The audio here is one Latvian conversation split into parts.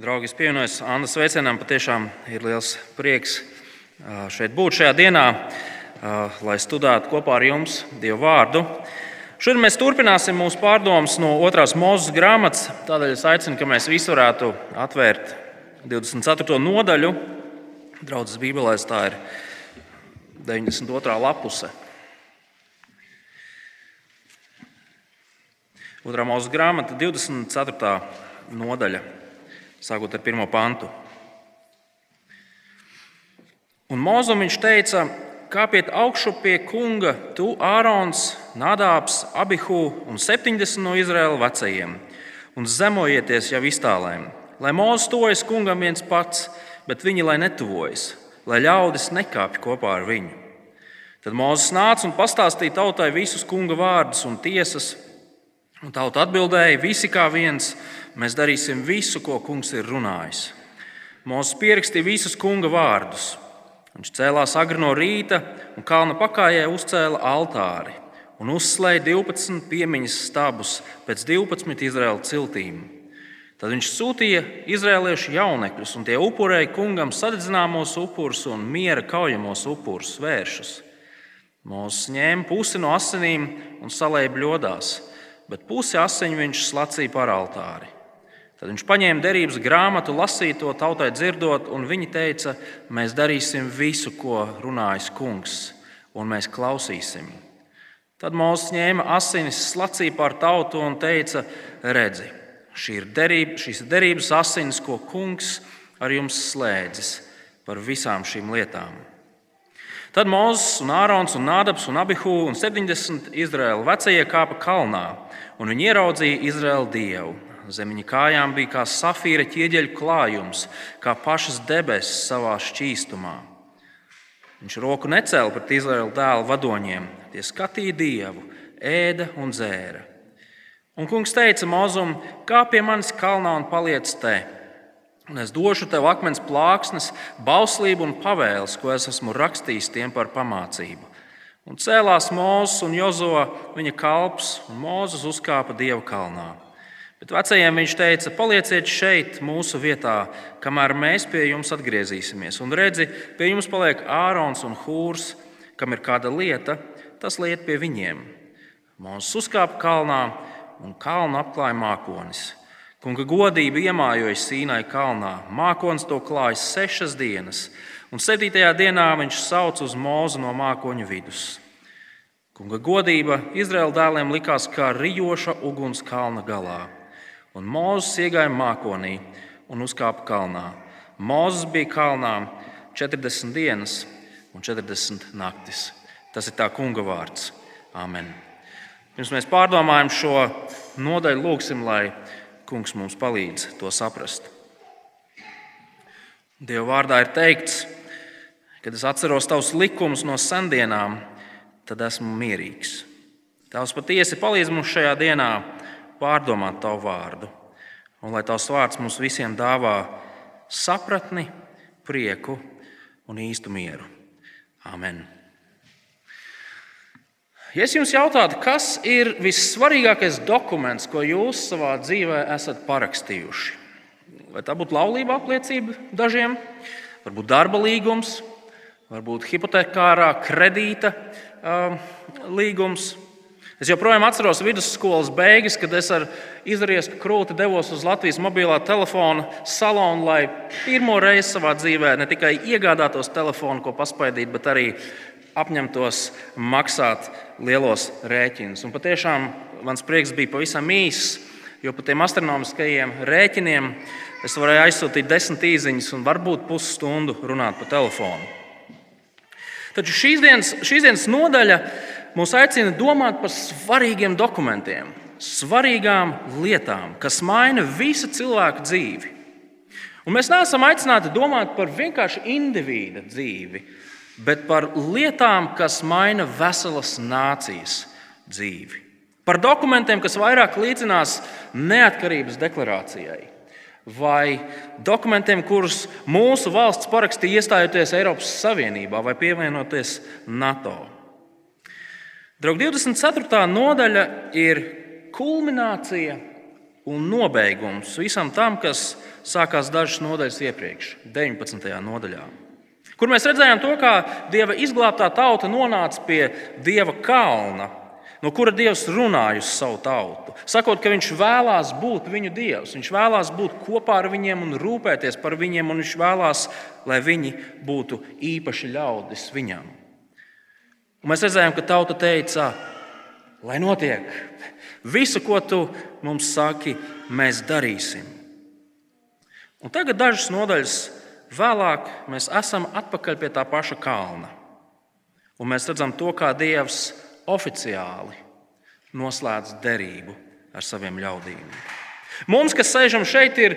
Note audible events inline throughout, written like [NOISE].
Draugi, es pievienojos Annas sveicienam. Patiešām ir liels prieks šeit būt šajā dienā, lai studētu kopā ar jums Dievu vārdu. Šodien mēs turpināsim mūsu pārdomas no otrās mūzes grāmatas. Tādēļ es aicinu, ka mēs visi varētu atvērt 24. nodaļu. Draudzes Bībelēs tā ir 92. lapuse. Otrā mūzes grāmata, 24. nodaļa sākot ar pirmo pantu. Un Mozum viņš teica, kāpiet augšu pie kunga, tu Ārons, Nādāps, Abihu un 70 no Izraēla vecajiem, un zemojieties jau iztālēm, lai Mozus tojas kungam viens pats, bet viņi lai netuvojas, lai ļaudis nekāpj kopā ar viņu. Tad Mozus nāca un pastāstīja tautai visus kunga vārdus un tiesas, un tauta atbildēja visi kā viens mēs darīsim visu, ko kungs ir runājis. Mūsu pierakstīja visus kunga vārdus. Viņš cēlās agri no rīta un kalna pakājē uzcēla altāri un uzslēja 12 piemiņas stabus pēc 12 Izraēla ciltīm. Tad viņš sūtīja izrēliešu jaunekļus, un tie upurēja kungam sadedzināmos upurus un miera kaujamos upurus vēršus. Mūsu ņēma pusi no asinīm un salēja bļodās, bet pusi asiņu viņš slacīja par altāri. Tad viņš paņēma derības grāmatu, lasīja to tautai dzirdot, un viņi teica, mēs darīsim visu, ko runājis kungs, un mēs klausīsim. Tad Mozus ņēma asinis, slacīja pār tautu un teica, redzi, šī ir derība, šīs derības asinis, ko kungs ar jums slēdzis par visām šīm lietām. Tad Mozus un Ārons un Nādabs un Abihu un 70 Izraēla vecie kāpa kalnā, un viņi ieraudzīja Izraēlu dievu Zem viņa kājām bija kā safīra ķieģeļu klājums, kā pašas debesis savā šķīstumā. Viņš roku necēla pret Izraēla dēlu vadoņiem, tie skatīja dievu, ēda un dzēra. Un kungs teica Mozum, kā pie manis kalnā un paliec te. Un es došu tev akmens plāksnes, bauslību un pavēles, ko es esmu rakstījis tiem par pamācību. Un cēlās Mozus un Jozo viņa kalps, un Mozus uzkāpa Dieva kalnā. Bet vecajiem viņš teica, palieciet šeit, mūsu vietā, kamēr mēs pie jums atgriezīsimies. Un redzi, pie jums paliek Ārons un Hūrs, kam ir kāda lieta, tas liet pie viņiem. Mūsu uzkāpa kalnā, un kalnu apklāja mākonis. Kunga godība iemājoja Sīnai kalnā. Mākonis to klāja sešas dienas, un septītajā dienā viņš sauc uz mūzu no mākoņu vidus. Kunga godība Izraēla dēliem likās kā rijoša uguns kalna galā. Un Mozus iegāja mākonī un uzkāpa kalnā. Mozus bija kalnā 40 dienas un 40 naktis. Tas ir tā kunga vārds. Amen. Pirms mēs pārdomājam šo nodaļu, lūgsim, lai kungs mums palīdz to saprast. Dieva vārdā ir teikts, kad es atceros tavus likumus no sendienām, tad esmu mierīgs. Tavs patiesi palīdz mums šajā dienā pārdomāt tavu vārdu. Un lai tavs vārds mums visiem dāvā sapratni, prieku un īstu mieru. Amen. Ja es jums jautātu, kas ir vissvarīgākais dokuments, ko jūs savā dzīvē esat parakstījuši? Vai tā būtu laulība apliecība dažiem, varbūt darba līgums, varbūt hipotekārā kredīta um, līgums, Es joprojām atceros vidusskolas beigas, kad es ar izriesku krūti devos uz Latvijas mobilā telefona salonu, lai pirmo reizi savā dzīvē ne tikai iegādātos telefonu, ko paspaidīt, bet arī apņemtos maksāt lielos rēķinus. Un patiešām mans prieks bija pavisam īss, jo par tiem astronomiskajiem rēķiniem es varēju aizsūtīt desmit īsiņas un varbūt pusstundu runāt pa telefonu. Taču šīs dienas, šīs dienas nodaļa mūs aicina domāt par svarīgiem dokumentiem, svarīgām lietām, kas maina visu cilvēku dzīvi. Un mēs neesam aicināti domāt par vienkārši indivīda dzīvi, bet par lietām, kas maina veselas nācijas dzīvi. Par dokumentiem, kas vairāk līdzinās neatkarības deklarācijai, vai dokumentiem, kurus mūsu valsts parakstīja iestājoties Eiropas Savienībā vai pievienoties NATO. Draugi, 24. nodaļa ir kulminācija un nobeigums visam tam, kas sākās dažas nodaļas iepriekš, 19. nodaļā. Kur mēs redzējām to, kā Dieva izglābtā tauta nonāca pie Dieva kalna, no kura Dievs runāja uz savu tautu. Sakot, ka Viņš vēlās būt viņu Dievs, Viņš vēlās būt kopā ar viņiem un rūpēties par viņiem, un Viņš vēlās, lai viņi būtu īpaši ļaudis viņam. Un mēs redzējām, ka tauta teica, lai notiek. Visu, ko tu mums saki, mēs darīsim. Un tagad dažas nodaļas vēlāk mēs esam atpakaļ pie tā paša kalna. Un mēs redzam to, kā Dievs oficiāli noslēdz derību ar saviem ļaudīm. Mums, kas sēžam šeit, ir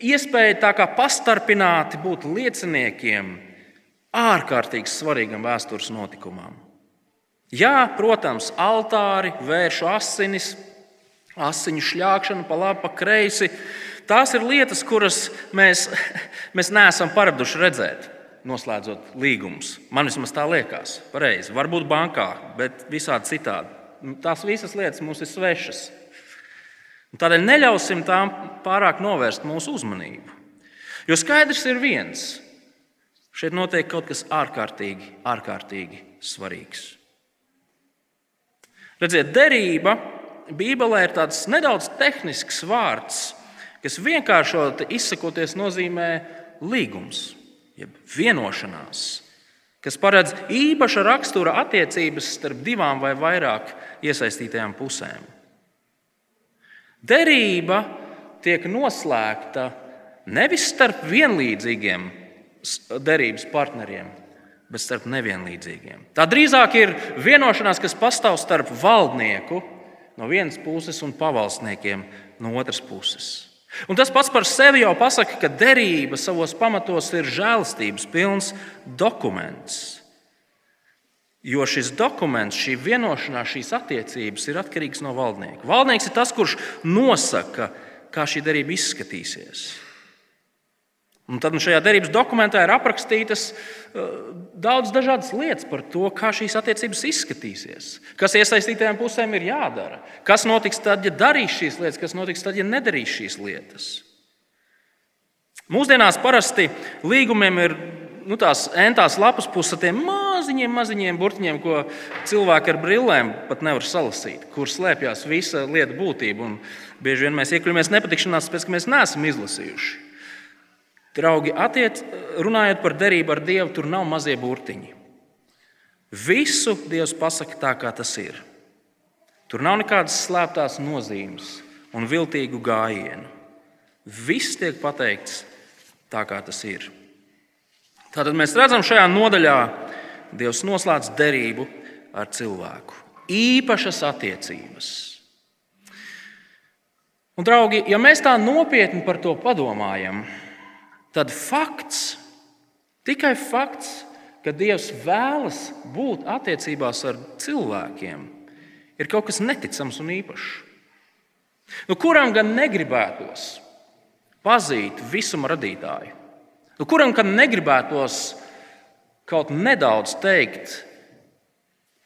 iespēja tā kā pastarpināti būt lieciniekiem ārkārtīgi svarīgam vēstures notikumam. Jā, protams, altāri, vēršu asinis, asiņu šļākšana pa labi, pa kreisi. Tās ir lietas, kuras mēs, [LAUGHS] mēs neesam paraduši redzēt, noslēdzot līgumus. Man vismaz tā liekas, pareizi. Varbūt bankā, bet visādi citādi. Tās visas lietas mums ir svešas. Tādēļ neļausim tām pārāk novērst mūsu uzmanību. Jo skaidrs ir viens. Šeit notiek kaut kas ārkārtīgi, ārkārtīgi svarīgs. Redziet, derība Bībelē ir tāds nedaudz tehnisks vārds, kas vienkāršot izsakoties nozīmē līgums, jeb vienošanās, kas paredz īpaša rakstura attiecības starp divām vai vairāk iesaistītajām pusēm. Derība tiek noslēgta nevis starp vienlīdzīgiem derības partneriem, bet starp nevienlīdzīgiem. Tā drīzāk ir vienošanās, kas pastāv starp valdnieku no vienas puses un pavalsniekiem no otras puses. Un tas pats par sevi jau pasaka, ka derība savos pamatos ir žēlastības pilns dokuments. Jo šis dokuments, šī vienošanās, šīs attiecības ir atkarīgs no valdnieka. Valdnieks ir tas, kurš nosaka, kā šī derība izskatīsies. Un tad šajā derības dokumentā ir aprakstītas uh, daudz dažādas lietas par to, kā šīs attiecības izskatīsies, kas iesaistītajām pusēm ir jādara, kas notiks tad, ja darīs šīs lietas, kas notiks tad, ja nedarīs šīs lietas. Mūsdienās parasti līgumiem ir nu, tās entās lapas puses ar tiem maziņiem, maziņiem burtiņiem, ko cilvēki ar brillēm pat nevar salasīt, kur slēpjas visa lieta būtība. Un bieži vien mēs iekļūjamies nepatikšanās, pēc ka mēs neesam izlasījuši. Draugi, attiec, runājot par derību ar Dievu, tur nav mazie burtiņi. Visu Dievs pasaka tā, kā tas ir. Tur nav nekādas slēptās nozīmes un viltīgu gājienu. Viss tiek pateikts tā, kā tas ir. Tātad mēs redzam, šajā nodaļā Dievs noslēdz derību ar cilvēku. Īpašas attiecības. Un, draugi, ja mēs tā nopietni par to padomājam, tad tad fakts, tikai fakts, ka Dievs vēlas būt attiecībās ar cilvēkiem, ir kaut kas neticams un īpašs. Nu, kuram gan negribētos pazīt visuma radītāju? Nu, kuram gan negribētos kaut nedaudz teikt,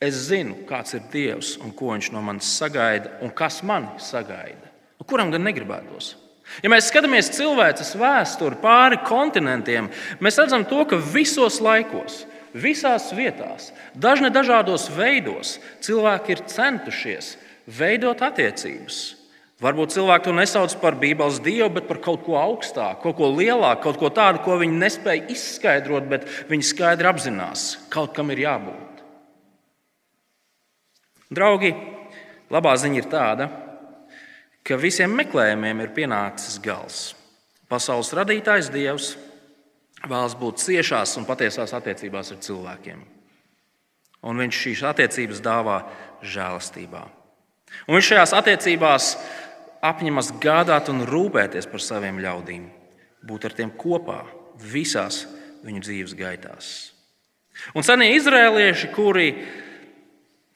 es zinu, kāds ir Dievs un ko Viņš no manis sagaida un kas man sagaida? Nu, kuram gan negribētos? Ja mēs skatāmies cilvēces vēsturi pāri kontinentiem, mēs redzam to, ka visos laikos, visās vietās, dažne dažādos veidos cilvēki ir centušies veidot attiecības. Varbūt cilvēki to nesauc par Bībeles dievu, bet par kaut ko augstāku, kaut ko lielāku, kaut ko tādu, ko viņi nespēja izskaidrot, bet viņi skaidri apzinās, kaut kam ir jābūt. Draugi, labā ziņa ir tāda, ka visiem meklējumiem ir pienācis gals. Pasaules radītājs Dievs vēlas būt ciešās un patiesās attiecībās ar cilvēkiem. Un viņš šīs attiecības dāvā žēlastībā. Un viņš šajās attiecībās apņemas gādāt un rūpēties par saviem ļaudīm, būt ar tiem kopā visās viņu dzīves gaitās. Un senie izrēlieši, kuri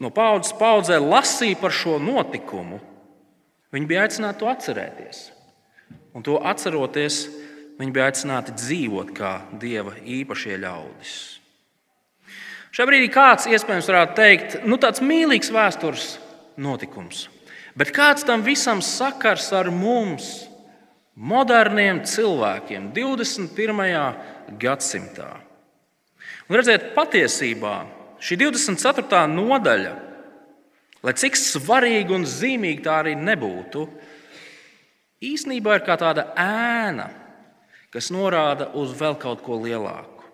no paudzes paudzē lasīja par šo notikumu, Viņi bija aicināti to atcerēties. Un to atceroties, viņi bija aicināti dzīvot kā dieva īpašie ļaudis. Šajā brīdī kāds iespējams varētu teikt, nu tāds mīlīgs vēstures notikums. Bet kāds tam visam sakars ar mums, moderniem cilvēkiem, 21. gadsimtā? Un redziet, patiesībā šī 24. nodaļa, lai cik svarīga un zīmīga tā arī nebūtu, īsnībā ir kā tāda ēna, kas norāda uz vēl kaut ko lielāku.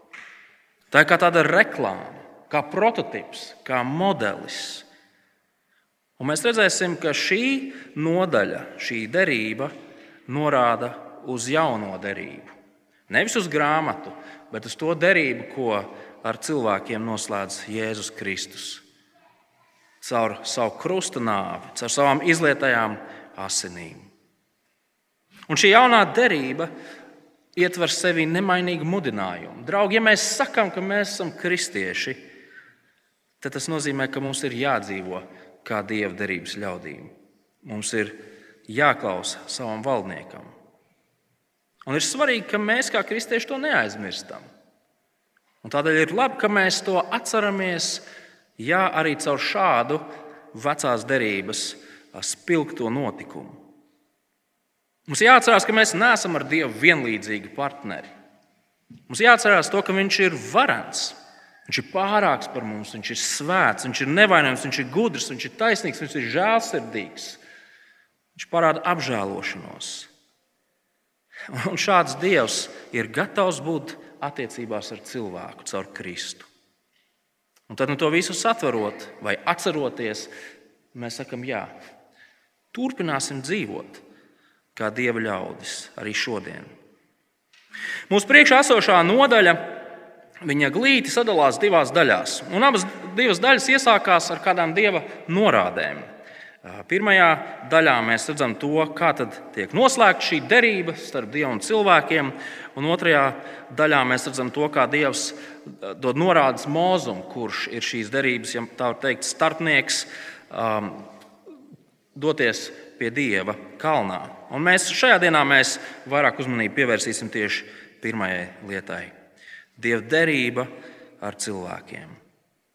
Tā ir kā tāda reklāma, kā prototyps, kā modelis. Un mēs redzēsim, ka šī nodaļa, šī derība norāda uz jauno derību. Nevis uz grāmatu, bet uz to derību, ko ar cilvēkiem noslēdz Jēzus Kristus. Caur savu krusta nāvi, caur savām izlietajām asinīm. Un šī jaunā derība ietver sevi nemainīgu mudinājumu. Draugi, ja mēs sakām, ka mēs esam kristieši, tad tas nozīmē, ka mums ir jādzīvo kā dieva derības ļaudīm. Mums ir jāklausa savam valdniekam. Un ir svarīgi, ka mēs kā kristieši to neaizmirstam. Un tādēļ ir labi, ka mēs to atceramies, ja arī caur šādu vecās derības spilgto notikumu. Mums jāatcerās, ka mēs neesam ar Dievu vienlīdzīgi partneri. Mums jāatcerās to, ka Viņš ir varants, Viņš ir pārāks par mums, Viņš ir svēts, Viņš ir nevainojams, Viņš ir gudrs, Viņš ir taisnīgs, Viņš ir žēlsirdīgs. Viņš parāda apžēlošanos. Un šāds Dievs ir gatavs būt attiecībās ar cilvēku caur Kristu. Un tad, nu, to visu satverot vai atceroties, mēs sakam, jā, turpināsim dzīvot kā dieva ļaudis arī šodien. Mūsu priekšā esošā nodaļa, viņa glīti sadalās divās daļās. Un abas divas daļas iesākās ar kādām dieva norādēm. Pirmajā daļā mēs redzam to, kā tiek noslēgta šī derība starp Dievu un cilvēkiem, un otrajā daļā mēs redzam to, kā Dievs dod norādes mūzum, kurš ir šīs derības, ja tā var teikt, starpnieks, um, doties pie Dieva kalnā. Un mēs šajā dienā mēs vairāk uzmanību pievērsīsim tieši pirmajai lietai - Dieva derība ar cilvēkiem.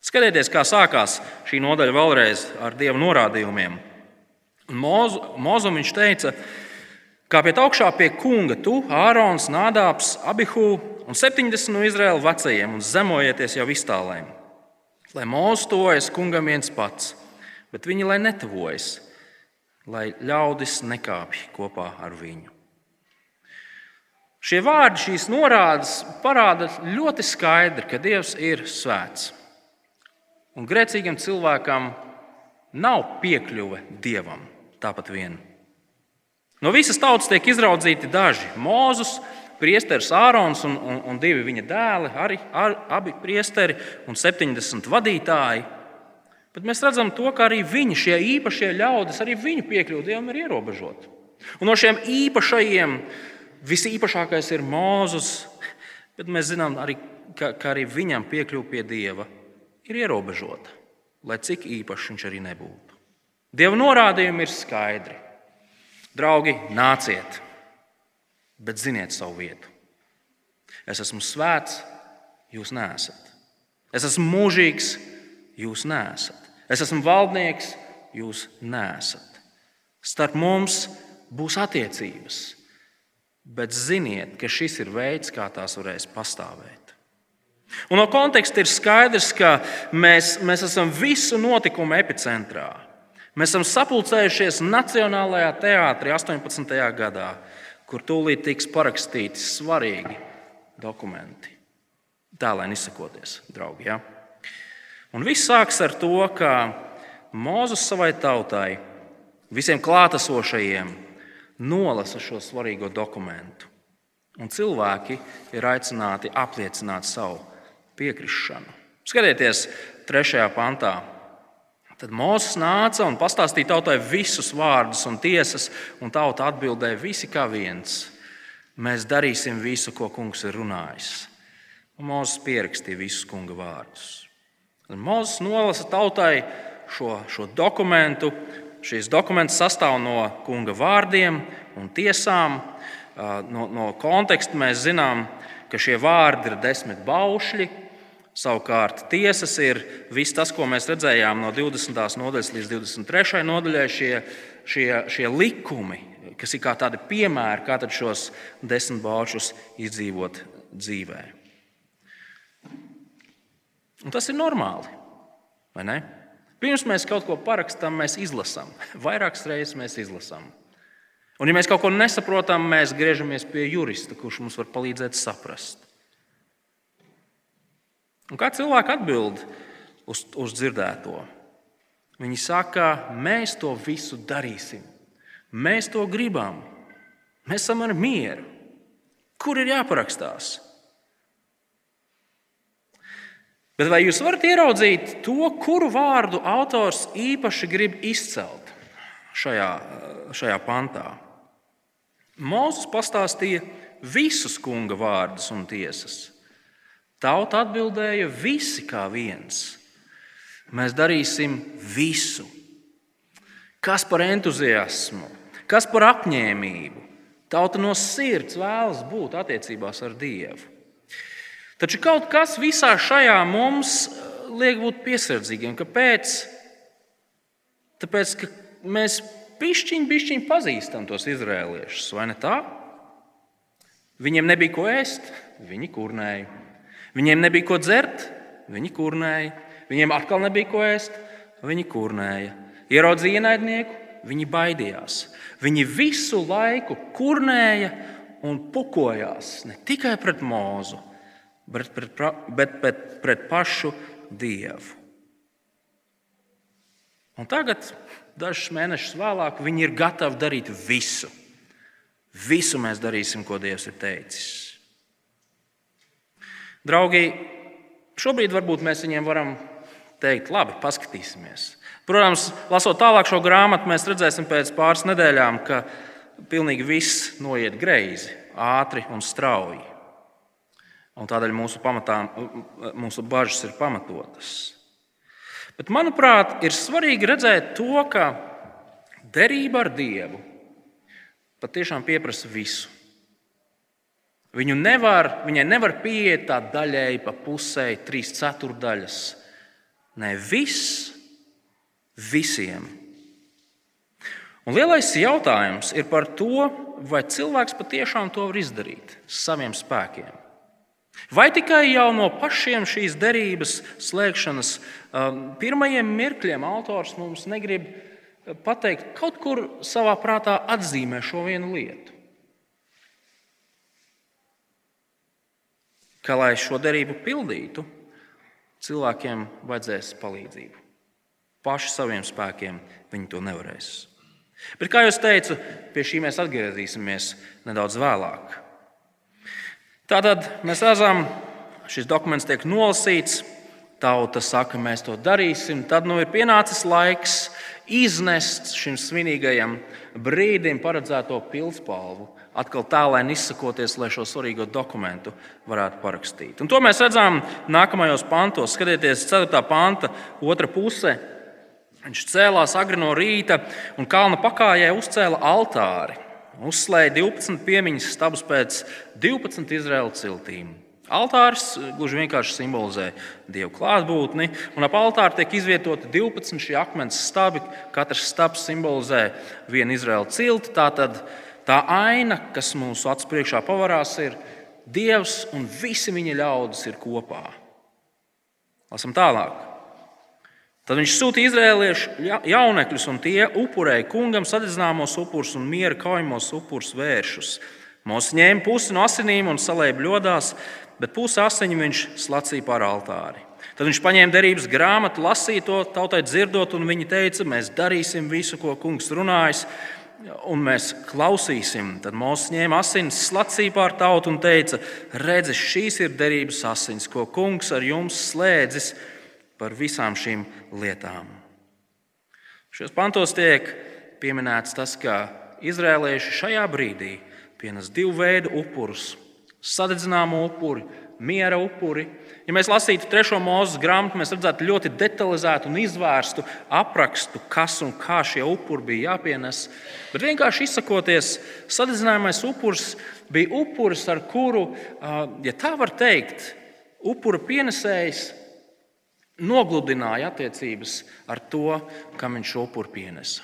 Skatieties, kā sākās šī nodaļa vēlreiz ar dieva norādījumiem. Mozu, Mozum viņš teica, kāpiet augšā pie kunga, tu, Ārons, Nādāps, Abihu un 70 no Izraēla vecajiem un zemojieties jau iztālēm. Lai mūzis tuvojas kungam viens pats, bet viņi lai netuvojas, lai ļaudis nekāpj kopā ar viņu. Šie vārdi, šīs norādes parāda ļoti skaidri, ka Dievs ir svēts. Un grēcīgam cilvēkam nav piekļuve dievam tāpat vien. No visas tautas tiek izraudzīti daži - Mozus, Priesteris Ārons un, un, un divi viņa dēli, arī ar, abi priesteri un 70 vadītāji. Bet mēs redzam, to, ka arī viņi, šie īpašie ļaudis, arī viņu piekļuve dievam ir ierobežota. Un no šiem īpašajiem visīpašākais ir Mozus, bet mēs zinām, arī, ka, ka arī viņam piekļuve pie dieva ir ierobežota, lai cik īpašs viņš arī nebūtu. Dieva norādījumi ir skaidri. Draugi, nāciet, bet ziniet savu vietu. Es esmu svēts, jūs nesat. Es esmu mūžīgs, jūs nesat. Es esmu valdnieks, jūs nesat. Starp mums būs attiecības, bet ziniet, ka šis ir veids, kā tās varēs pastāvēt. Un no konteksta ir skaidrs, ka mēs, mēs esam visu notikumu epicentrā. Mēs esam sapulcējušies Nacionālajā teātrī 18. gadā, kur tūlīt tiks parakstīti svarīgi dokumenti. Tālēļ izsakoties, draugi. Ja? Un viss sāks ar to, ka Mozus savai tautai, visiem klātesošajiem, nolasa šo svarīgo dokumentu. Un cilvēki ir aicināti apliecināt savu piekrišanu. Skatieties, trešajā pantā. Tad Mozus nāca un pastāstīja tautai visus vārdus un tiesas, un tauta atbildēja visi kā viens. Mēs darīsim visu, ko kungs ir runājis. Un Mozus pierakstīja visus kunga vārdus. Mozus nolasa tautai šo, šo dokumentu. Šīs dokuments sastāv no kunga vārdiem un tiesām. No, no konteksta mēs zinām, ka šie vārdi ir desmit baušļi, Savukārt tiesas ir viss tas, ko mēs redzējām no 20. nodaļas līdz 23. nodaļai. Šie, šie, šie likumi, kas ir kā tādi piemēri, kā šos desmit baušus izdzīvot dzīvē. Un tas ir normāli. Pirms mēs kaut ko parakstām, mēs izlasām. [LAUGHS] Vairākas reizes mēs izlasām. Un, ja mēs kaut ko nesaprotam, mēs griežamies pie jurista, kurš mums var palīdzēt saprast. Un kā cilvēki atbild uz, uz dzirdēto? Viņi saka, mēs to visu darīsim. Mēs to gribam. Mēs esam ar mieru. Kur ir jāparakstās? Bet vai jūs varat ieraudzīt to, kuru vārdu autors īpaši grib izcelt šajā, šajā pantā? Mozus pastāstīja visus kunga vārdus un tiesas. Tauta atbildēja visi kā viens. Mēs darīsim visu. Kas par entuziasmu, kas par apņēmību. Tauta no sirds vēlas būt attiecībās ar Dievu. Taču kaut kas visā šajā mums eh, liek būt piesardzīgiem. Kāpēc? Tāpēc, ka mēs pišķiņi, pišķiņi pazīstam tos izrēliešus, vai ne tā? Viņiem nebija ko ēst, viņi kurnēja. Viņiem nebija ko dzert, viņi kurnēja. Viņiem atkal nebija ko ēst, viņi kurnēja. Ieraudzīja ienaidnieku, viņi baidījās. Viņi visu laiku kurnēja un pukojās ne tikai pret mūzu, bet pret, bet, bet pret pašu Dievu. Un tagad, dažus mēnešus vēlāk, viņi ir gatavi darīt visu. Visu mēs darīsim, ko Dievs ir teicis. Draugi, šobrīd varbūt mēs viņiem varam teikt, labi, paskatīsimies. Protams, lasot tālāk šo grāmatu, mēs redzēsim pēc pāris nedēļām, ka pilnīgi viss noiet greizi, ātri un strauji. Un tādēļ mūsu, pamatā, mūsu bažas ir pamatotas. Bet, manuprāt, ir svarīgi redzēt to, ka derība ar Dievu patiešām pieprasa visu. Viņu nevar, viņai nevar pieiet tā daļēji pa pusē, trīs ceturdaļas. Nē, viss visiem. Un lielais jautājums ir par to, vai cilvēks patiešām to var izdarīt saviem spēkiem. Vai tikai jau no pašiem šīs derības slēgšanas um, pirmajiem mirkļiem autors mums negrib pateikt, kaut kur savā prātā atzīmē šo vienu lietu. Ka, lai šo derību pildītu, cilvēkiem vajadzēs palīdzību. Paši saviem spēkiem viņi to nevarēs. Bet, kā jau teicu, pie šī mēs atgriezīsimies nedaudz vēlāk. Tātad mēs redzam, šis dokuments tiek nolasīts, tauta saka, mēs to darīsim. Tad nu ir pienācis laiks iznest šim svinīgajam brīdim paredzēto pilspalvu atkal tālēni izsakoties, lai šo svarīgo dokumentu varētu parakstīt. Un to mēs redzam nākamajos pantos. Skatieties, 4. panta, otra puse. Viņš cēlās agri no rīta un kalna pakājē uzcēla altāri. Uzslēja 12 piemiņas stabus pēc 12 Izraēlas ciltīm. Altārs gluži vienkārši simbolizē dievu klātbūtni, un ap altāru tiek izvietoti 12 šie akmens stabi. Katrs stabs simbolizē vienu Izraēlas cilti. Tātad Tā aina, kas mūsu acu priekšā pavarās, ir Dievs un visi viņa ļaudis ir kopā. Lasam tālāk. Tad viņš sūtīja izrēliešu jaunekļus, un tie upurēja kungam sadedzināmos upurus un miera kaujamos upurus vēršus. Mūsu ņēma pusi no asinīm un salēja bļodās, bet pusi asiņu viņš slacīja pār altāri. Tad viņš paņēma derības grāmatu, lasīja to tautai dzirdot, un viņi teica, mēs darīsim visu, ko kungs runājis un mēs klausīsim, tad Mozus ņēma asins, slacīja pār tautu un teica: Redzi, šīs ir derības asins, ko kungs ar jums slēdzis par visām šīm lietām. Šajos pantos tiek pieminēts tas, ka izrēlieši šajā brīdī pienes divu veidu upurus - sadedzināmu upuri, miera upuri Ja mēs lasītu trešo mūzes grāmatu, mēs redzētu ļoti detalizētu un izvērstu aprakstu, kas un kā šie upuri bija jāpienes. Bet vienkārši izsakoties, sadedzināmais upuris bija upuris, ar kuru, ja tā var teikt, upura pienesējs nogludināja attiecības ar to, kam viņš šo upuru pienesa.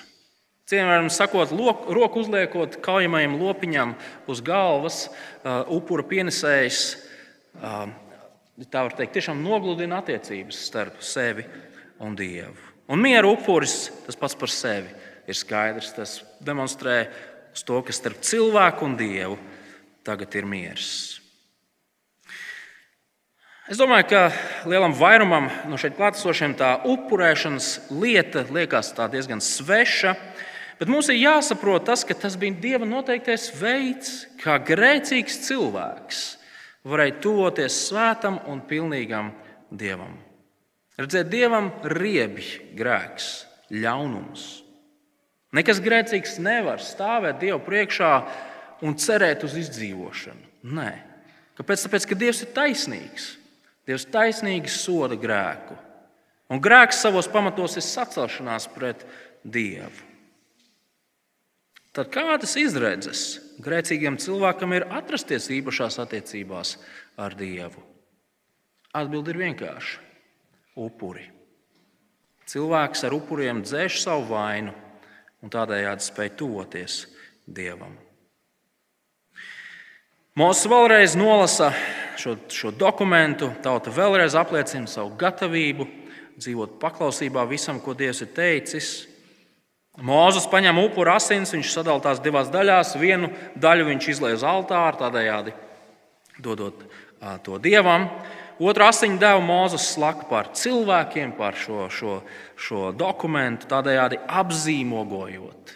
Cienījamiem sakot, lok, roku uzliekot kaujamajam lopiņam uz galvas, uh, upura pienesējs, uh, tā var teikt, tiešām nogludina attiecības starp sevi un Dievu. Un miera upuris tas pats par sevi ir skaidrs. Tas demonstrē uz to, ka starp cilvēku un Dievu tagad ir miers. Es domāju, ka lielam vairumam no šeit klātesošiem tā upurēšanas lieta liekas diezgan sveša. Bet mums ir jāsaprot tas, ka tas bija Dieva noteiktais veids, kā grēcīgs cilvēks varēja tuvoties svētam un pilnīgam Dievam. Redzēt, Dievam riebi grēks, ļaunums. Nekas grēcīgs nevar stāvēt Dievu priekšā un cerēt uz izdzīvošanu. Nē, kāpēc? Tāpēc, ka Dievs ir taisnīgs. Dievs taisnīgi soda grēku. Un grēks savos pamatos ir sacelšanās pret Dievu. Tad kādas izredzes grēcīgiem cilvēkam ir atrasties īpašās attiecībās ar Dievu? Atbilde ir vienkārša - upuri. Cilvēks ar upuriem dzēš savu vainu un tādējādi spēj tuvoties Dievam. Mūsu vēlreiz nolasa šo, šo dokumentu, tauta vēlreiz apliecina savu gatavību dzīvot paklausībā visam, ko Dievs ir teicis. Mūzes paņem upuru asins, viņš sadalās tās divās daļās. Vienu daļu viņš izlaiž uz altāra, tādējādi dodot to dievam. Otru asiņu deva Mozus slaka par cilvēkiem, par šo, šo, šo dokumentu, tādējādi apzīmogojot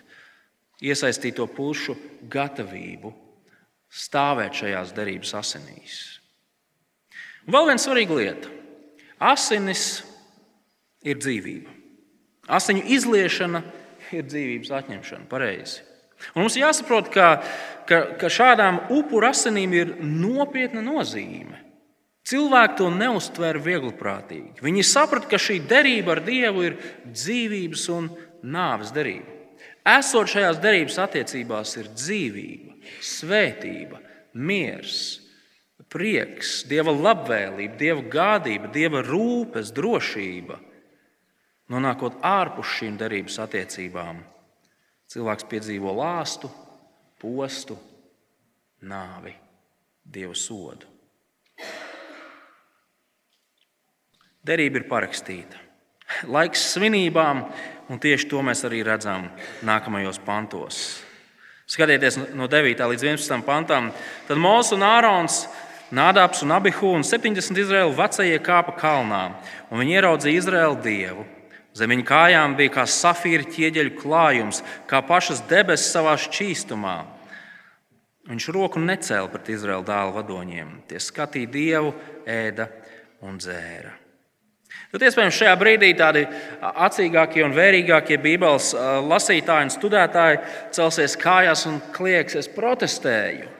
iesaistīto pušu gatavību stāvēt šajās derības asinīs. Un vēl viena svarīga lieta - asinis ir dzīvība. Asiņu izliešana ir dzīvības atņemšana. Pareizi. Un mums jāsaprot, ka, ka, ka šādām upuru asinīm ir nopietna nozīme. Cilvēki to neuztver viegliprātīgi. Viņi saprata, ka šī derība ar Dievu ir dzīvības un nāves derība. Esot šajās derības attiecībās, ir dzīvība, svētība, miers, prieks, dieva labvēlība, dieva gādība, dieva rūpes, drošība. Nonākot ārpus šīm derības attiecībām, cilvēks piedzīvo lāstu, postu, nāvi, dievu sodu. Derība ir parakstīta. Laiks svinībām, un tieši to mēs arī redzam nākamajos pantos. Skatieties no 9. līdz 11. pantam. Tad Mozus un Ārons, Nādāps un Abihu un 70 Izraēlu vecie kāpa kalnā, un viņi ieraudzīja Izraēlu dievu. Zem viņa kājām bija kā safīra ķieģeļu klājums, kā pašas debesis savā šķīstumā. Viņš roku necēla pret Izraēlu dēlu vadoņiem. Tie skatīja dievu, ēda un dzēra. Tad, iespējams, šajā brīdī tādi acīgākie un vērīgākie Bībeles lasītāji un studētāji celsies kājās un klieks, es protestēju.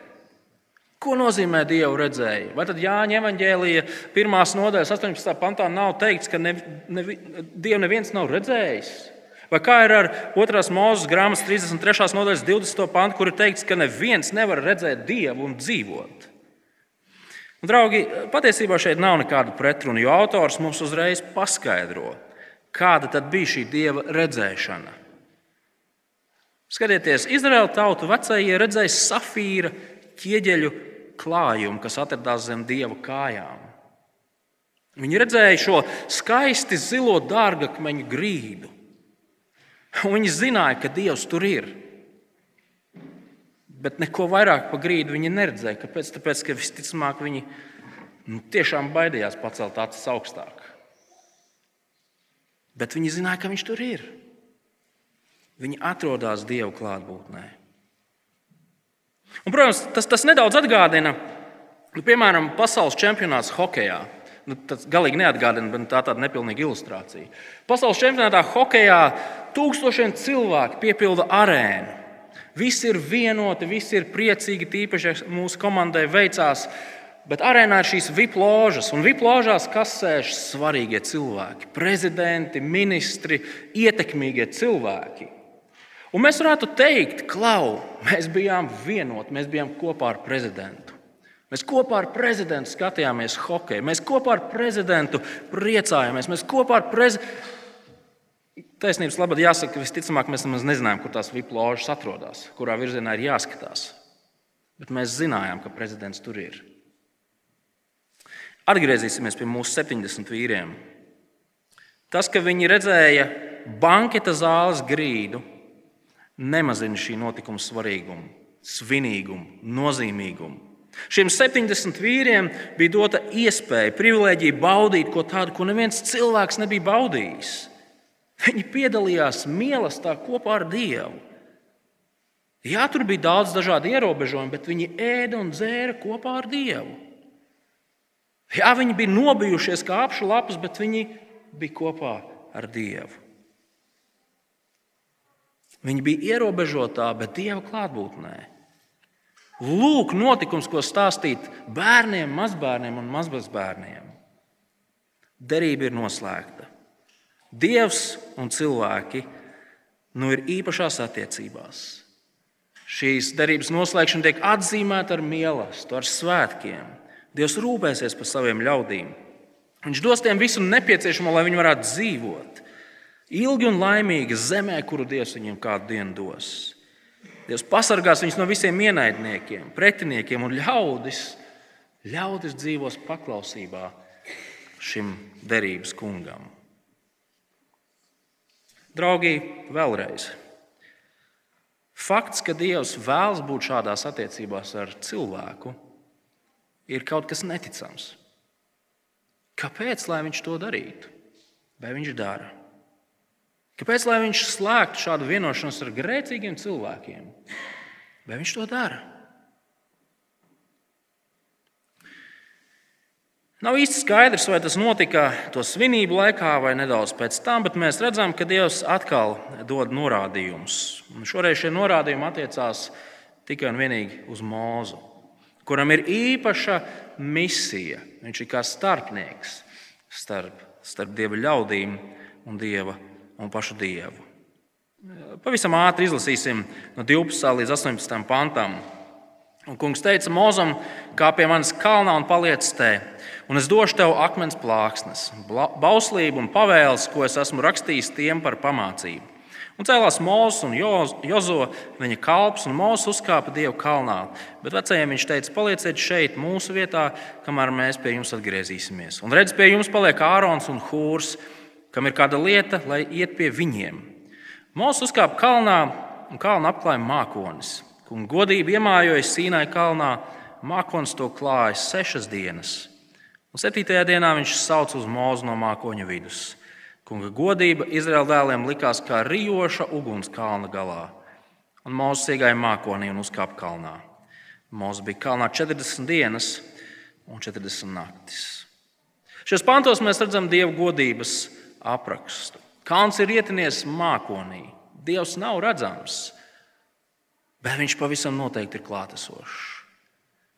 Ko nozīmē Dievu redzēju? Vai tad Jāņa evanģēlīja pirmās nodaļas 18. pantā nav teikts, ka ne, ne, Dievu neviens nav redzējis? Vai kā ir ar 2. mūzes grāmatas 33. nodaļas 20. pantu, kur ir teikts, ka neviens nevar redzēt Dievu un dzīvot? Un, draugi, patiesībā šeit nav nekāda pretruna, jo autors mums uzreiz paskaidro, kāda tad bija šī dieva redzēšana. Skatieties, Izraēla tautu vecajie redzēja safīra ķieģeļu klājumu, kas atradās zem dieva kājām. Viņi redzēja šo skaisti zilo dārgakmeņu grīdu. Viņi zināja, ka Dievs tur ir bet neko vairāk par grīdu viņi neredzēja. Kāpēc? Tāpēc, ka visticamāk viņi nu, tiešām baidījās pacelt acis augstāk. Bet viņi zināja, ka viņš tur ir. Viņi atrodas Dieva klātbūtnē. Un, protams, tas, tas nedaudz atgādina, nu, piemēram, pasaules čempionāts hokeja. Nu, tas galīgi neatgādina, bet tā ir tāda nepilnīga ilustrācija. Pasaules čempionātā hokeja tūkstošiem cilvēku piepilda arēnu. Visi ir vienoti, visi ir priecīgi, tīpaši mūsu komandai veicās. Bet arēnā ir šīs VIP ložas, un VIP ložās kas sēž svarīgie cilvēki, prezidenti, ministri, ietekmīgie cilvēki. Un mēs varētu teikt, klau, mēs bijām vienoti, mēs bijām kopā ar prezidentu. Mēs kopā ar prezidentu skatījāmies hokeju, mēs kopā ar prezidentu priecājāmies, mēs kopā ar prezidentu Taisnības labad jāsaka, ka visticamāk mēs nemaz nezinājām, kur tās VIP ložas atrodas, kurā virzienā ir jāskatās. Bet mēs zinājām, ka prezidents tur ir. Atgriezīsimies pie mūsu 70 vīriem. Tas, ka viņi redzēja banketa zāles grīdu, nemazina šī notikuma svarīgumu, svinīgumu, nozīmīgumu. Šiem 70 vīriem bija dota iespēja, privilēģija baudīt ko tādu, ko neviens cilvēks nebija baudījis. Viņi piedalījās mīlestībā kopā ar Dievu. Jā, tur bija daudz dažādu ierobežojumu, bet viņi ēda un dzēra kopā ar Dievu. Jā, viņi bija nobijušies kā apšu lapas, bet viņi bija kopā ar Dievu. Viņi bija ierobežotā, bet Dieva klātbūtnē. Lūk, notikums, ko stāstīt bērniem, mazbērniem un mazbērniem. Derība ir noslēgta. Dievs un cilvēki nu ir īpašās attiecībās. Šīs derības noslēgšana tiek atzīmēta ar mīlestību, ar svētkiem. Dievs rūpēsies par saviem ļaudīm. Viņš dos tiem visu nepieciešamo, lai viņi varētu dzīvot ilgi un laimīgi zemē, kuru Dievs viņiem kādu dienu dos. Dievs pasargās viņus no visiem ienaidniekiem, pretiniekiem un ļaudis. Ļaudis dzīvos paklausībā šim derības kungam. Draugi, vēlreiz. Fakts, ka Dievs vēlas būt šādās attiecībās ar cilvēku, ir kaut kas neticams. Kāpēc lai viņš to darītu? Vai viņš dara? Kāpēc lai viņš slēgtu šādu vienošanos ar grēcīgiem cilvēkiem? Vai viņš to dara? Nav īsti skaidrs, vai tas notika to svinību laikā vai nedaudz pēc tam, bet mēs redzam, ka Dievs atkal dod norādījumus. Un šoreiz šie norādījumi attiecās tikai un vienīgi uz mūzu, kuram ir īpaša misija. Viņš ir kā starpnieks starp, starp dieva ļaudīm un, dieva, un pašu dievu. Pavisam ātri izlasīsim no 12. līdz 18. pantam. Un kungs teica Mozam, kā pie manas kalnā un paliec te, un es došu tev akmens plāksnes, bauslību un pavēles, ko es esmu rakstījis tiem par pamācību. Un cēlās Mozus un Jozo, viņa kalps, un Mozus uzkāpa Dieva kalnā. Bet vecajiem viņš teica, palieciet šeit, mūsu vietā, kamēr mēs pie jums atgriezīsimies. Un redz, pie jums paliek Ārons un Hūrs, kam ir kāda lieta, lai iet pie viņiem. Mozus uzkāpa kalnā, un kalnu apklāja mākonis. Un godība iemājojas Sīnai kalnā, mākons to klāja sešas dienas. Un septītajā dienā viņš sauc uz mūzu no mākoņa vidus. Kunga godība Izraēla dēliem likās kā rijoša uguns kalna galā. Un mūzis iegāja mākonī un uzkāpa kalnā. Mūzis bija kalnā 40 dienas un 40 naktis. Šajos pantos mēs redzam Dieva godības aprakstu. Kalns ir ietinies mākonī. Dievs nav redzams bet viņš pavisam noteikti ir klātesošs.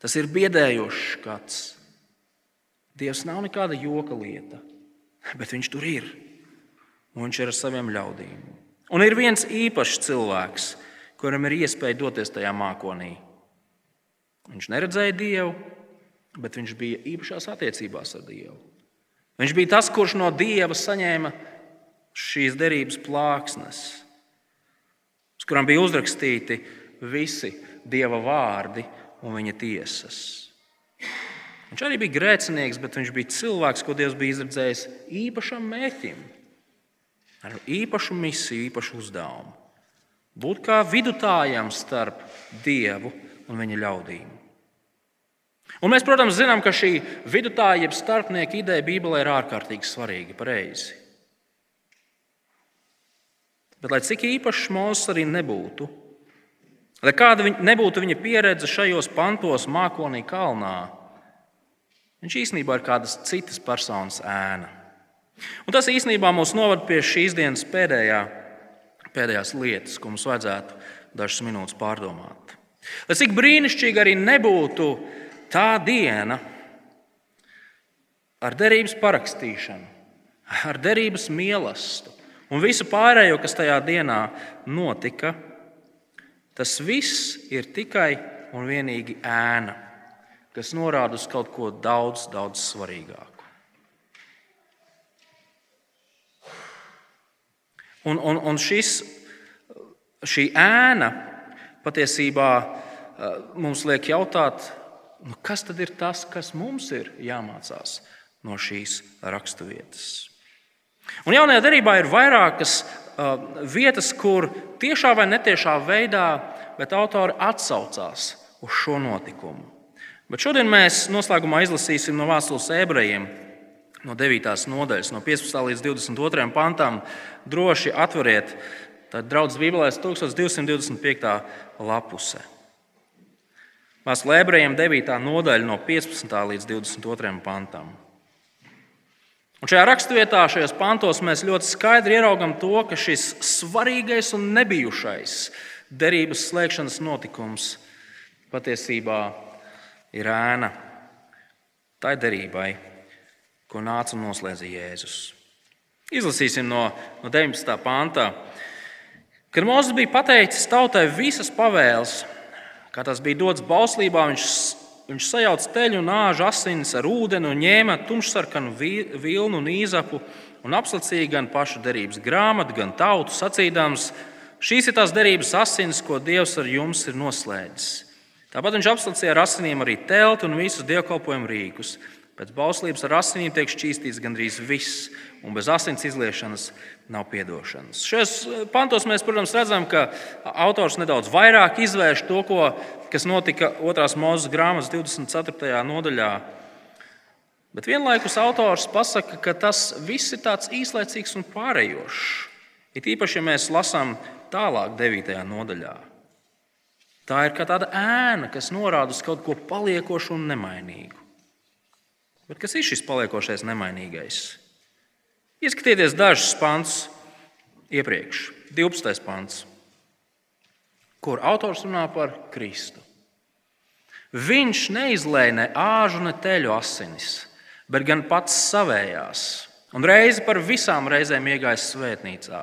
Tas ir biedējošs skats. Dievs nav nekāda joka lieta, bet viņš tur ir. Un viņš ir ar saviem ļaudīm. Un ir viens īpašs cilvēks, kuram ir iespēja doties tajā mākonī. Viņš neredzēja Dievu, bet viņš bija īpašās attiecībās ar Dievu. Viņš bija tas, kurš no Dieva saņēma šīs derības plāksnes, uz kurām bija uzrakstīti visi dieva vārdi un viņa tiesas. Viņš arī bija grēcinieks, bet viņš bija cilvēks, ko Dievs bija izredzējis īpašam mērķim, ar īpašu misiju, īpašu uzdevumu. Būt kā vidutājam starp Dievu un viņa ļaudīm. Un mēs, protams, zinām, ka šī vidutāja, jeb starpnieka ideja Bībelē ir ārkārtīgi svarīga, pareizi. Bet, lai cik īpašs mūzis arī nebūtu, Lai kāda nebūtu viņa pieredze šajos pantos, mākonī kalnā, viņš īstenībā ir kādas citas personas ēna. Un tas īstenībā mūs novada pie šīs dienas pēdējā, pēdējās lietas, ko mums vajadzētu dažas minūtes pārdomāt. Lai cik brīnišķīgi arī nebūtu tā diena ar derības parakstīšanu, ar derības mīlestību un visu pārējo, kas tajā dienā notika, Tas viss ir tikai un vienīgi ēna, kas norāda uz kaut ko daudz, daudz svarīgāku. Un, un, un šis, šī ēna patiesībā eh, mums liek jautāt, nu kas tad ir tas, kas mums ir jāmācās no šīs raksturvietas. Un jaunajā darbā ir vairākas uh, vietas, kur tiešā vai netiešā veidā autori atsaucās uz šo notikumu. Bet šodien mēs noslēgumā izlasīsim no vēstules ebrejiem, no 9. nodaļas, no 15. līdz 22. pantam. Droši atveriet, tad draudzes Bībelē 1225. lapusē. Vēstule ebrejiem 9. nodaļa no 15. līdz 22. pantam. Un šajā raksturvietā, šajos pantos, mēs ļoti skaidri ieraugām to, ka šis svarīgais un nebijušais derības slēgšanas notikums patiesībā ir ēna tai derībai, ko nāca un noslēdza Jēzus. Izlasīsim no, no 19. pāntā. Kad Mozus bija pateicis tautai visas pavēles, kā tas bija dots bauslībā, viņš, viņš sajauca teļu un āžu asinis ar ūdeni un ņēma tumšsarkanu vilnu un īzapu un apslacīja gan pašu derības grāmatu, gan tautu sacīdams, šīs ir tās derības asinis, ko Dievs ar jums ir noslēdzis. Tāpat viņš apslacīja ar asinīm arī teltu un visus dievkalpojumu rīkus. Pēc bauslības ar asinīm tiek šķīstīts gandrīz viss, un bez asins izliešanas nav atdošanas. Šajos eh, pantos mēs, protams, redzam, ka autors nedaudz vairāk izvērš to, ko, kas notika 2. mūža grāmatas 24. nodaļā. Bet vienlaikus autors pasaka, ka tas viss ir tāds īslaicīgs un pārējošs. It īpaši, ja mēs lasām tālāk, 9. nodaļā. Tā ir kā tāda ēna, kas norāda uz kaut ko paliekošu un nemainīgu. Bet kas ir šis paliekošais nemainīgais? Ieskatieties dažus pants iepriekš, 12. pants, kur autors runā par Kristu. Viņš neizlēja ne āžu, ne teļu asinis, bet gan pats savējās, un reizi par visām reizēm iegājis svētnīcā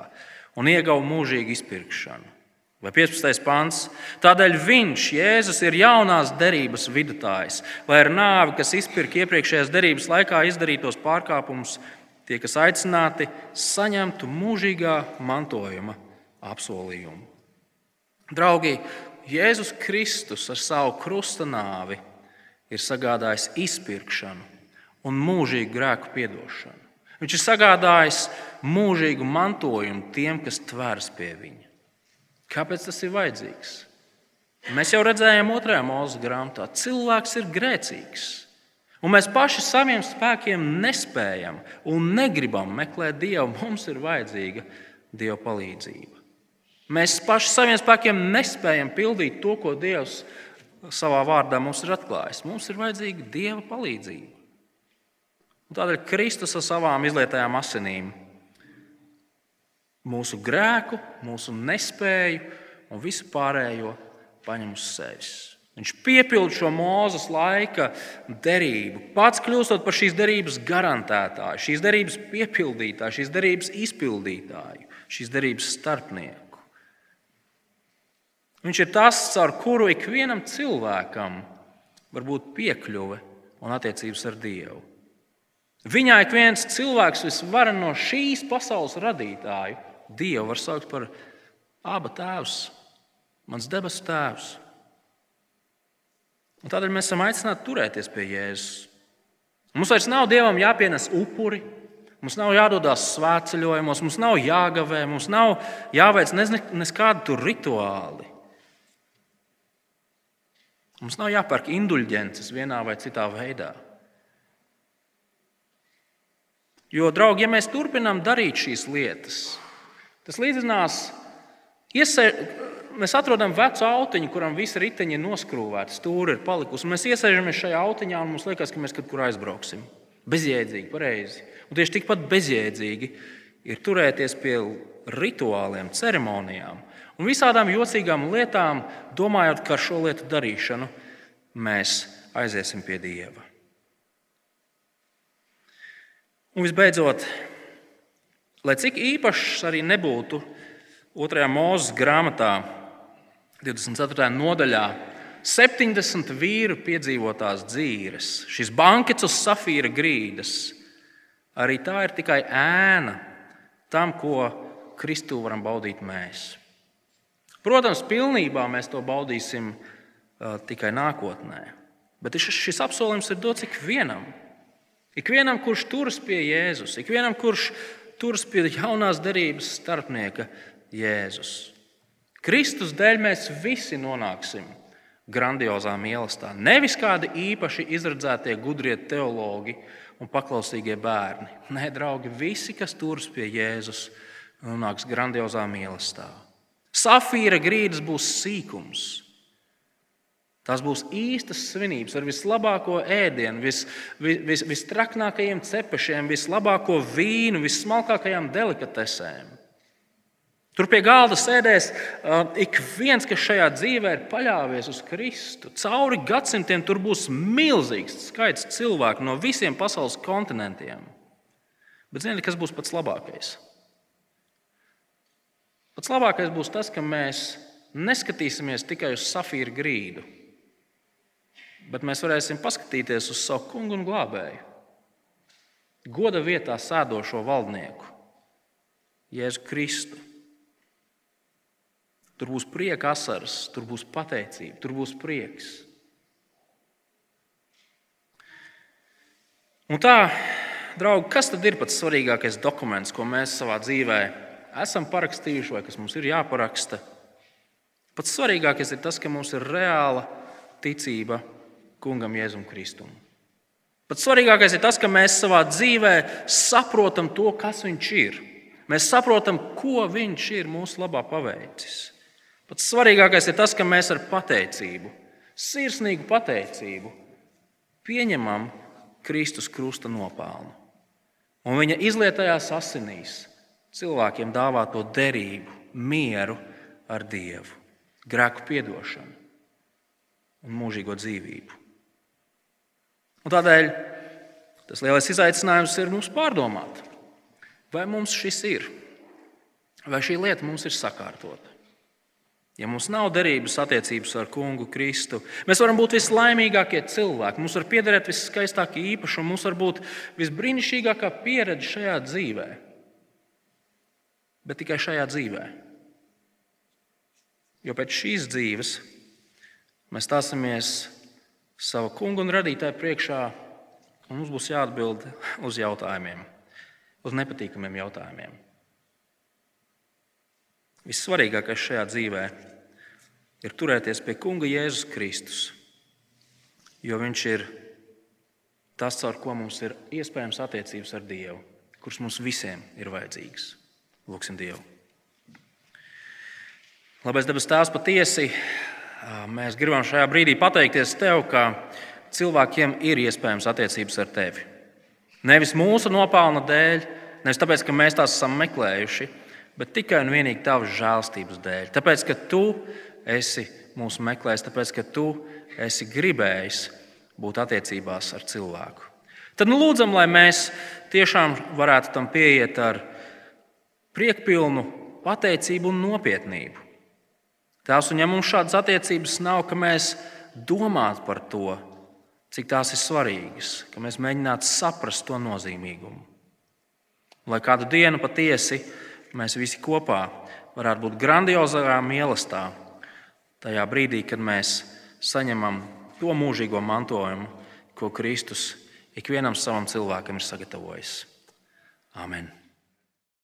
un iegauva mūžīgu izpirkšanu. Vai 15. pāns? Tādēļ viņš, Jēzus, ir jaunās derības vidutājs, lai ar nāvi, kas izpirka iepriekšējās derības laikā izdarītos pārkāpumus, tie, kas aicināti, saņemtu mūžīgā mantojuma apsolījumu. Draugi, Jēzus Kristus ar savu krusta nāvi ir sagādājis izpirkšanu un mūžīgu grēku piedošanu. Viņš ir sagādājis mūžīgu mantojumu tiem, kas tvērs pie viņa. Kāpēc tas ir vajadzīgs? Mēs jau redzējām otrajā mūža grāmatā, cilvēks ir grēcīgs. Un mēs paši saviem spēkiem nespējam un negribam meklēt Dievu. Mums ir vajadzīga Dieva palīdzība. Mēs paši saviem spēkiem nespējam pildīt to, ko Dievs savā vārdā mums ir atklājis. Mums ir vajadzīga Dieva palīdzība. Un tādēļ Kristus ar savām izlietajām asinīm mūsu grēku, mūsu nespēju un visu pārējo paņem uz sevis. Viņš piepilda šo mūzes laika derību, pats kļūstot par šīs derības garantētāju, šīs derības piepildītāju, šīs derības izpildītāju, šīs derības starpnieku. Viņš ir tas, caur kuru ikvienam cilvēkam var būt piekļuve un attiecības ar Dievu. Viņā ik viens cilvēks visvarenākais no šīs pasaules radītāju Dievu var saukt par abu tēvs, mans debesu tēvs. Un tādēļ mēs esam aicināti turēties pie Jēzus. Mums vairs nav Dievam jāpienes upuri, mums nav jādodas svētceļojumos, mums nav jāgavē, mums nav jāveic nekādi tur rituāli. Mums nav jāpērk indulģences vienā vai citā veidā. Jo, draugi, ja mēs turpinām darīt šīs lietas, Tas līdzinās, iesē, mēs atrodam vecu autiņu, kuram visa riteņa ir noskrūvēta, stūra ir palikusi. Mēs iesēžamies šajā autiņā un mums liekas, ka mēs kaut kur aizbrauksim. Bezjēdzīgi, pareizi. Un tieši tikpat bezjēdzīgi ir turēties pie rituāliem, ceremonijām un visādām jocīgām lietām, domājot, ka ar šo lietu darīšanu mēs aiziesim pie Dieva. Un visbeidzot, Lai cik īpašs arī nebūtu otrajā mūža grāmatā, 24. nodaļā, 70 vīru piedzīvotās dzīves, šis bankets uz safīra grīdas, arī tā ir tikai ēna tam, ko Kristu varam baudīt mēs. Protams, pilnībā mēs to baudīsim uh, tikai nākotnē. Bet šis apsolījums ir dots ikvienam. Ikvienam, kurš turas pie Jēzus, ikvienam, kurš turas pie jaunās derības starpnieka Jēzus. Kristus dēļ mēs visi nonāksim grandiozā mīlestībā. Nevis kādi īpaši izredzētie gudrie teologi un paklausīgie bērni. Nē, draugi, visi, kas turas pie Jēzus, nonāks grandiozā mīlestībā. Safīra grīdas būs sīkums. Tās būs īstas svinības ar vislabāko ēdienu, vis, vis, vis, vistraknākajiem cepešiem, vislabāko vīnu, vissmalkākajām delikatesēm. Tur pie galda sēdēs ik viens, kas šajā dzīvē ir paļāvies uz Kristu. Cauri gadsimtiem tur būs milzīgs skaits cilvēku no visiem pasaules kontinentiem. Bet ziniet, kas būs pats labākais? Pats labākais būs tas, ka mēs neskatīsimies tikai uz safīru grīdu, bet mēs varēsim paskatīties uz savu kungu un glābēju. Goda vietā sēdošo valdnieku, Jēzu Kristu. Tur būs prieka asaras, tur būs pateicība, tur būs prieks. Un tā, draugi, kas tad ir pats svarīgākais dokuments, ko mēs savā dzīvē esam parakstījuši vai kas mums ir jāparaksta? Pats svarīgākais ir tas, ka mums ir reāla ticība kungam Jēzum Kristum. Pats svarīgākais ir tas, ka mēs savā dzīvē saprotam to, kas viņš ir. Mēs saprotam, ko viņš ir mūsu labā paveicis. Pats svarīgākais ir tas, ka mēs ar pateicību, sirsnīgu pateicību, pieņemam Kristus krusta nopelnu. Un viņa izlietajās asinīs cilvēkiem dāvā to derību, mieru ar Dievu, grēku piedošanu un mūžīgo dzīvību. Un tādēļ tas lielais izaicinājums ir mums pārdomāt, vai mums šis ir, vai šī lieta mums ir sakārtota. Ja mums nav derības attiecības ar kungu Kristu, mēs varam būt vislaimīgākie cilvēki, mums var piederēt viskaistākie īpašumi, mums var būt visbrīnišķīgākā pieredze šajā dzīvē. Bet tikai šajā dzīvē. Jo pēc šīs dzīves mēs stāsimies savu kungu un radītāju priekšā, un mums būs jāatbild uz jautājumiem, uz nepatīkamiem jautājumiem. Vissvarīgākais šajā dzīvē ir turēties pie Kunga Jēzus Kristus, jo Viņš ir tas, caur ko mums ir iespējams attiecības ar Dievu, kurš mums visiem ir vajadzīgs. Lūksim Dievu. Labais dabas tēvs patiesi, mēs gribam šajā brīdī pateikties Tev, ka cilvēkiem ir iespējams attiecības ar Tevi. Nevis mūsu nopelna dēļ, nevis tāpēc, ka mēs tās esam meklējuši, bet tikai un vienīgi tavas žēlstības dēļ. Tāpēc, ka tu esi mūs meklējis, tāpēc, ka tu esi gribējis būt attiecībās ar cilvēku. Tad nu, lūdzam, lai mēs tiešām varētu tam pieiet ar priekpilnu pateicību un nopietnību. Tās, un ja mums šādas attiecības nav, ka mēs domātu par to, cik tās ir svarīgas, ka mēs mēģinātu saprast to nozīmīgumu. Lai kādu dienu patiesi mēs visi kopā varētu būt grandiozā mīlestībā, tajā brīdī, kad mēs saņemam to mūžīgo mantojumu, ko Kristus ikvienam savam cilvēkam ir sagatavojis. Amen!